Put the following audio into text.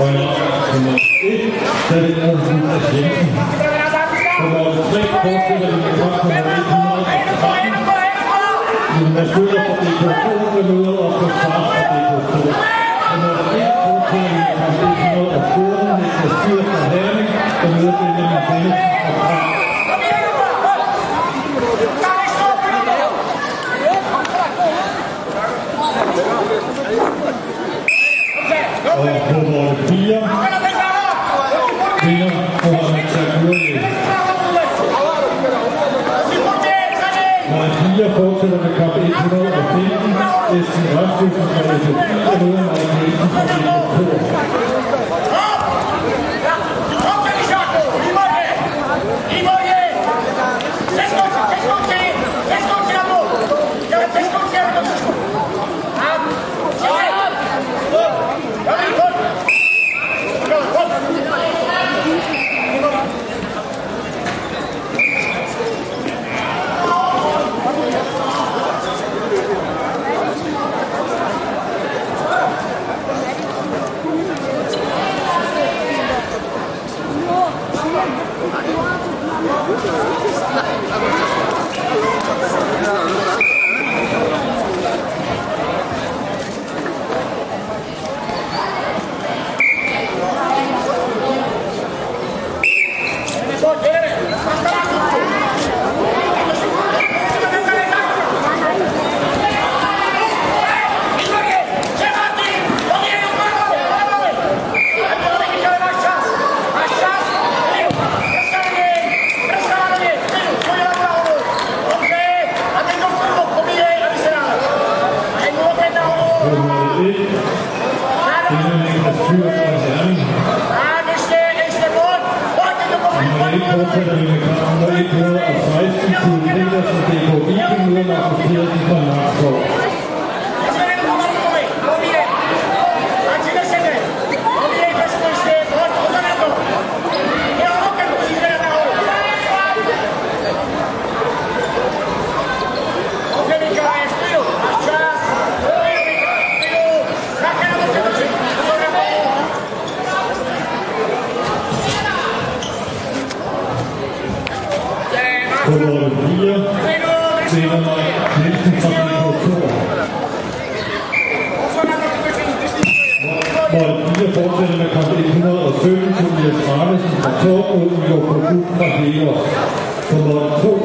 Og nummer 1, der er det Jensen. Nummer 3 fortsætter vi med kamp nummer 113. Jonas Møller fra DK2, der møder op på start fra DK2. Nummer 1 fortsætter vi med kamp 114, Niklas Fyr fra Herning, der møder Benjamin Bennett fra Prag. Og Ah! Ha! Nummer 1 vinder Niklas Fyr fra på Nummer 1 fortsætter vi med kamp nummer 116, fra Nakskov. Nummer 4 vinder Mike Nielsen fra DK2. Hvor 4 fortsætter med kamp 117, Tobias Arnesen fra Torp, fra Nummer 2